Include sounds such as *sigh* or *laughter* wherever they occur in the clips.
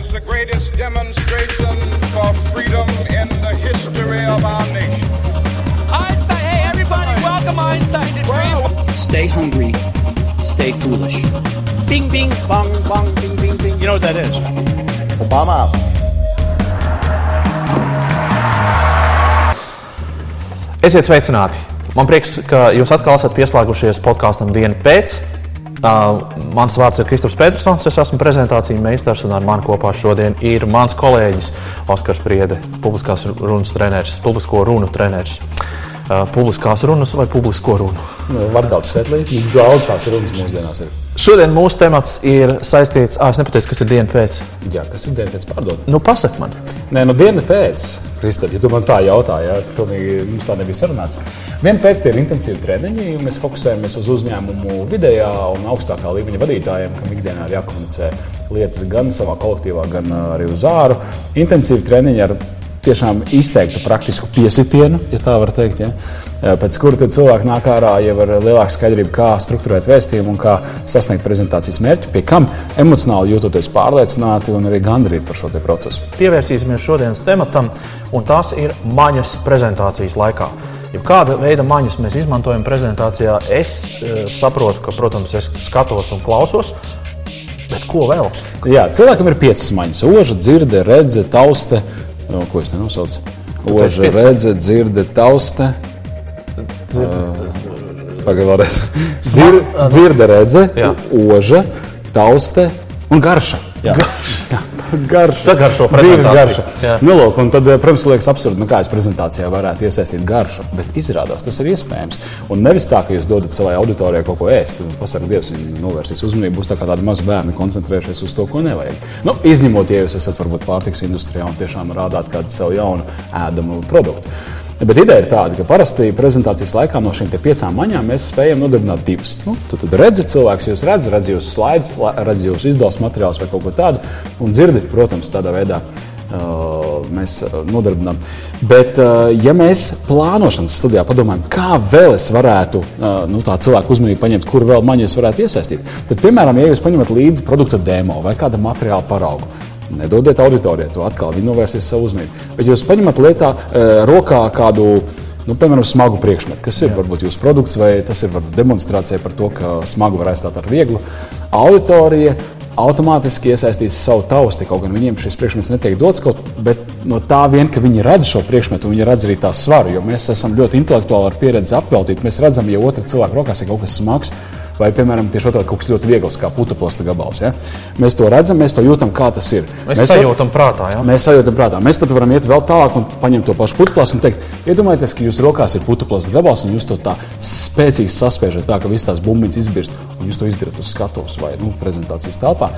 as the greatest demonstration for freedom in the history of our nation. Einstein, hey everybody, welcome Einstein to Dream. Stay hungry, stay foolish. Bing, bing, bong, bong, bing, bing, bing. You know what that is? Obama. Esiet sveicināti! Man prieks, ka jūs atkal esat pieslēgušies podkāstam dienu pēc. Mans vārds ir Kristofers Petersons, es esmu prezentācijas meistars, un ar mani kopā šodien ir mans kolēģis Oskars Priede, publiskās runas treneris, publisko runu treneris. Publiskās runas vai publisko runu? Vardāts Svetlīte, daudz tās runas mūsdienās ir. Šodien mūsu temats ir saistīts, ah, es nepateicu, kas ir diena pēc. Jā, kas ir diena pēc pārdot? Nu, pasak man. Nē, nu diena pēc, Kristap, ja tu man tā jautā, jā, pilnīgi mums tā nebija sarunāts. Viena pēc tie ir intensīvi treniņi, un mēs fokusējamies uz uzņēmumu vidējā un augstākā līmeņa vadītājiem, kam ikdienā ir jākomunicē lietas gan savā kolektīvā, gan arī uz āru. Intensīvi treniņi ar tiešām izteiktu praktisku piesitienu, ja tā var teikt. Ja? Pēc kura cilvēki nāk ārā jau ar lielāku skaidrību, kā struktūrēt vēstījumu un kā sasniegt prezentācijas mērķi, pie kam emocionāli jūtoties pārliecināti un arī gandrīti par šo procesu. Pievērsīsimies šodienas tematam, un tās ir maņas prezentācijas laikā. Ja kāda veida maņas mēs izmantojam prezentācijā, es e, saprotu, ka, protams, es skatos un klausos. Bet ko vēl? Jā, cilvēkam ir piecas maņas. Oža, dzirde, redze, tauste, no, ko es nenosaucu. Oža, redze, dzirde, tauste. Pagaidā vēlreiz. Dzir, dzirde, redze, Jā. oža, tauste un garša. Jā. Jā. Garša. Sagaršo dzīves garša. Nu, lūk, un tad, protams, liekas absurdi, nu, kā es prezentācijā varētu iesaistīt garšu, bet izrādās tas ir iespējams. Un nevis tā, ka jūs dodat savai auditorijai kaut ko ēst, un pasakāt, Dievs, viņi novērsīs uzmanību, būs tā kā tādi mazi bērni koncentrējušies uz to, ko nevajag. Nu, izņemot, ja jūs esat varbūt pārtiks industrijā un tiešām rādāt kādu savu jaunu ēdamu produktu. Bet ideja ir tāda, ka parasti prezentācijas laikā no šīm piecām maņām mēs spējam nodarbināt divas. Nu, tad, tad redzat, cilvēks jūs redz, redz jūsu slaidus, redz jūsu izdevuma materiālus vai kaut ko tādu, un dzirdat, protams, tādā veidā. Uh, mēs nodarbinām. Bet, uh, ja mēs plānošanas stadijā padomājam, kā vēl es varētu uh, nu, tā cilvēku uzmanību paņemt, kur vēl maņas varētu iesaistīt, tad, piemēram, ja jūs paņemat līdzi produkta demo vai kāda materiāla paraugu, Nedodiet auditorijai to atkal, viņi novērsīs savu uzmanību. Bet jūs paņemat lietā, e, rokā kādu nu, piemēram, smagu priekšmetu, kas ir Jā. varbūt jūsu produkts, vai tas ir demonstrācija par to, ka smagu var aizstāt ar vieglu. Auditorija automātiski iesaistīs savu tausti, kaut gan viņiem šis priekšmets netiek dots kaut bet no tā vien, ka viņi redz šo priekšmetu, viņi redz arī tā svaru, jo mēs esam ļoti intelektuāli ar pieredzi apveltīti. Mēs redzam, ja otra cilvēka rokās ir kaut kas smags, vai, piemēram, tieši otrādi kaut kas ļoti viegls, kā putekļa gabals. Ja? Mēs to redzam, mēs to jūtam, kā tas ir. Mēs, mēs sajūtam prātā. Ja? Mēs sajūtam prātā. Mēs pat varam iet vēl tālāk un paņemt to pašu putekļu un teikt, iedomājieties, ka jūsu rokās ir putekļa gabals un jūs to tā spēcīgi saspiežat, tā ka visas tās bumbiņas izbirst un jūs to izdarāt uz skatuves vai nu, prezentācijas telpā.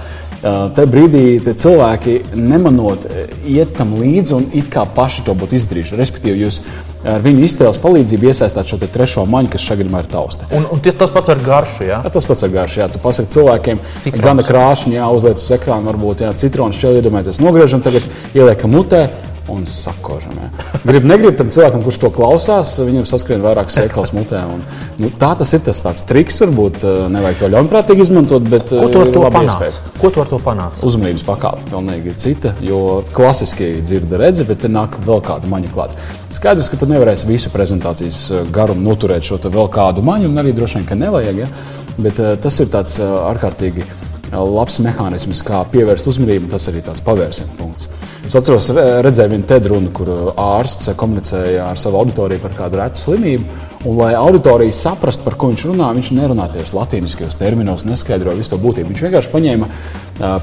Tajā brīdī cilvēki nemanot iet tam līdzi un it kā paši to būtu izdarījuši. Respektīvi, jūs ar viņu iztēles palīdzību iesaistāt šo trešo maņu, kas šeit ir tausta. Un, un tas pats ar garšu. Ja? Ja, tas pats ar garšu. Jā. Tu pasaki cilvēkiem, Citrons. gana krāšņi, jāuzliek uz ekrāna, varbūt jā, citronu šķēli iedomājieties, nogriežam, tagad ieliekam mutē un sakožam. *laughs* Gribu, negribu tam cilvēkam, kurš to klausās, viņam saskrien vairāk sēklas mutē. Un, nu, tā tas ir tas tāds triks, varbūt eh, nevajag to ļaunprātīgi izmantot, bet ko tu ar eh, to panāc? Ko tu ar to panāc? Uzmanības pakāpe pilnīgi cita, jo klasiski dzirda redzi, bet te nāk vēl kāda maņa klāt. Skaidrs, ka tu nevarēsi visu prezentācijas eh, garumu noturēt šo vēl kādu maņu, un arī droši vien, ka nevajag. Ja? Bet uh, tas ir tāds uh, ārkārtīgi labs mehānisms, kā pievērst uzmanību, tas arī tāds pavērsienu punkts. Es atceros, redzēju vienu TED runu, kur ārsts komunicēja ar savu auditoriju par kādu retu slimību. Un, lai auditorija saprastu, par ko viņš runā, viņš nerunā tieši latīniskajos terminos, neskaidroja visu to būtību. Viņš vienkārši paņēma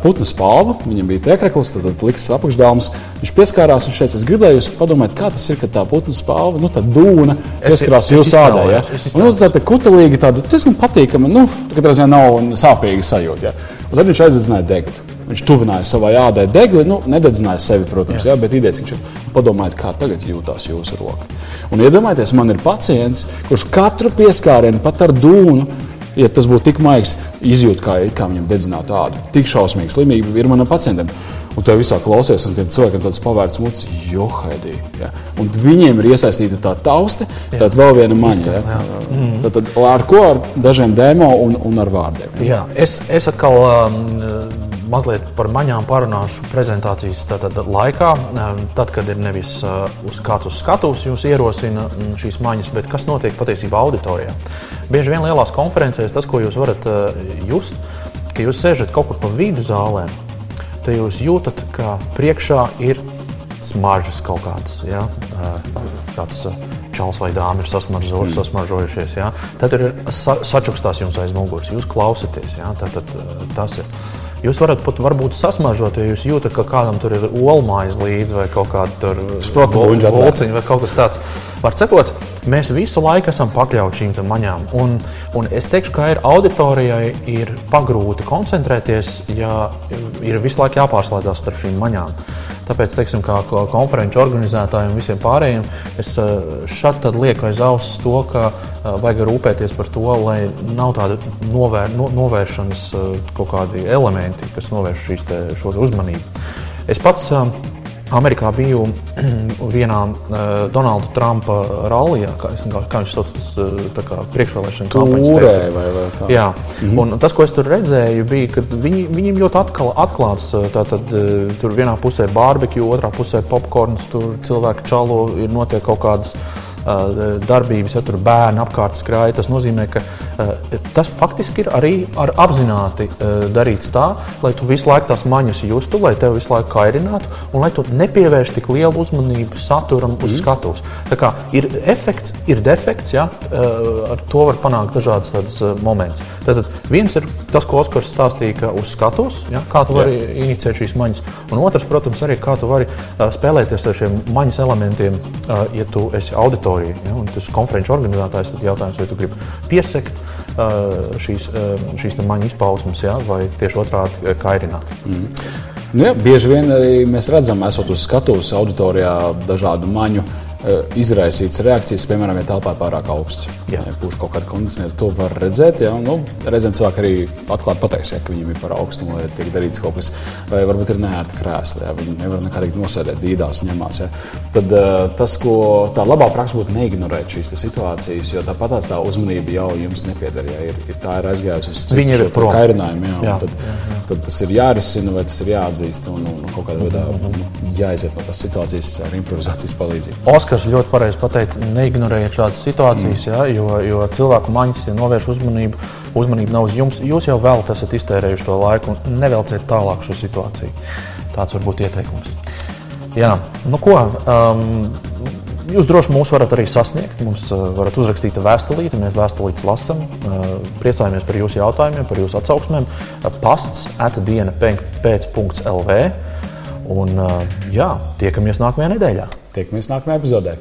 putnu spalvu, viņam bija tēkraklis, tad pliks apakšdāvums. Viņš pieskārās un šeit es gribēju padomāt, kā tas ir, kad tā putnu spalva, nu, tā dūna pieskarās jūsu ādai. Ja? Un uz tāda kutelīga, tāda diezgan patīkama, nu, katrā ziņā nav sāpīga sajūta. Ja? Un tad viņš aizdedzināja degli. Viņš tuvināja savai ādai degli, nu, nededzināja sevi, protams, jā. Jā, bet idejas viņš ir. Padomājiet, kā tagad jūtas jūsu roka. Un iedomājieties, man ir pacients, kurš katru pieskārienu, pat ar dūnu, ja tas būtu tik maigs, izjūt, kā, kā viņam dedzinātu ādu. Tik šausmīga slimība ir manam pacientam. Un tā visā klausies, un tiem cilvēkiem tāds pavērts mutes, johaidī. Ja? Un viņiem ir iesaistīta tā tauste, tad vēl viena maņa. Ja? Mm. Tad, tad ar ko? Ar dažiem demo un, un ar vārdiem. Ja? Jā, es, es atkal. Um, mazliet par maņām parunāšu prezentācijas tātad, laikā. Tad, kad ir nevis uz kāds uz skatuves jūs ierosina šīs maņas, bet kas notiek patiesībā auditorijā. Bieži vien lielās konferencēs tas, ko jūs varat just, ka jūs sēžat kaut kur pa vidu zālēm, tad jūs jūtat, ka priekšā ir smaržas kaut kādas. Ja? Kāds čels vai dāmas ir sasmaržojušies, mm. sasmaržojušies ja? tad ir sa sačukstās jums aiz muguras, jūs klausāties. Ja? Tad, tad, tas ir. Jūs varat pat varbūt sasmažot, ja jūs jūtat, ka kādam tur ir olmaiz līdzi vai kaut kāda Sprotbuļģa volciņa vai kaut kas tāds. Var cikot, mēs visu laiku esam pakļauti šīm maņām. Un, un es teikšu, ka ir auditorijai ir pagrūti koncentrēties, ja ir visu laiku jāpārslēdzas starp šīm maņām. Tāpēc, teiksim, kā konferenču organizētājiem un visiem pārējiem, es šeit lieku aiz auss to, ka vajag rūpēties par to, lai nav tāda novēr, no, novēršanas kaut kādi elementi, kas novērš šīs te, šo uzmanību. Es pats Amerikā biju *clears throat* vienā uh, Donalda Trumpa rallijā, kā, es, kā, kā viņš sauc, kā priekšvēlēšana kampaņas. Vai, vai kā? Jā, mm -hmm. un tas, ko es tur redzēju, bija, ka viņi, viņiem ļoti atkal, atklāts. Tātad, tur vienā pusē barbekju, otrā pusē popkorns, tur cilvēki čalo, ir notiek kaut kādas darbības, ja tur bērni apkārt skrēja. Tas nozīmē, ka tas faktiski ir arī ar apzināti darīts tā, lai tu visu laiku tās maņas justu, lai tevi visu laiku kairinātu un lai tu nepievērstu tik lielu uzmanību saturam uz mm. skatuves. Tā kā ir efekts, ir defekts, ja, ar to var panākt dažādas momentus. Tad viens ir tas, ko Oskars stāstīja, ka uz skatuves, ja, kā tu vari Jā. inicēt šīs maņas. Un otrs, protams, arī kā tu vari uh, spēlēties ar šiem maņas elementiem, uh, ja tu esi auditorija. Ja, un tas konferenču organizētājs, tad jautājums, vai tu gribi piesekt šīs, uh, šīs maņu izpausmes, ja, vai tieši otrādi kairināt. Mm. Nu, ja, bieži vien arī mēs redzam, esot uz skatuves auditorijā, dažādu maņu Eh, izraisītas reakcijas, piemēram, ja telpā ir pārāk augsts. Jā, ja pūš kaut kāda kondicionēta, to var redzēt. Jā, nu, reizēm cilvēki arī atklāti pateiks, ja, ka viņiem ir par augstu, vai tiek darīts kaut kas, vai varbūt ir neērti krēsli, ja viņi nevar nekādīgi nosēdēt, dīdās ņemās. Ja. Tad uh, tas, ko tā labā praksa būtu neignorēt šīs situācijas, jo tāpat tā uzmanība jau jums nepieder. Ja, ir, ir, tā ir aizgājusi uz citu šo kairinājumu. Jā, jā, tad, jā, jā. tad tas ir jārisina vai tas ir jāatzīst un, un, un kaut kādā veidā mm -hmm. jāiziet no tās situācijas ar improvizācijas palīdzību. Oskars ļoti pareizi pateica, neignorējiet šādas situācijas, mm. ja, jo, jo cilvēku maņas, ja novērš uzmanību, uzmanība nav uz jums. Jūs jau vēl esat iztērējuši to laiku un nevelciet tālāk šo situāciju. Tāds var būt ieteikums. Jā, nu ko, um, Jūs droši mūs varat arī sasniegt. Mums uh, varat uzrakstīt vēstulīti, mēs vēstulītes lasām. Uh, priecājamies par jūsu jautājumiem, par jūsu atsauksmēm. Uh, pasts atdiena pēc.lv. Un uh, jā, tiekamies nākamajā nedēļā. Tiekamies nākamajā epizodē.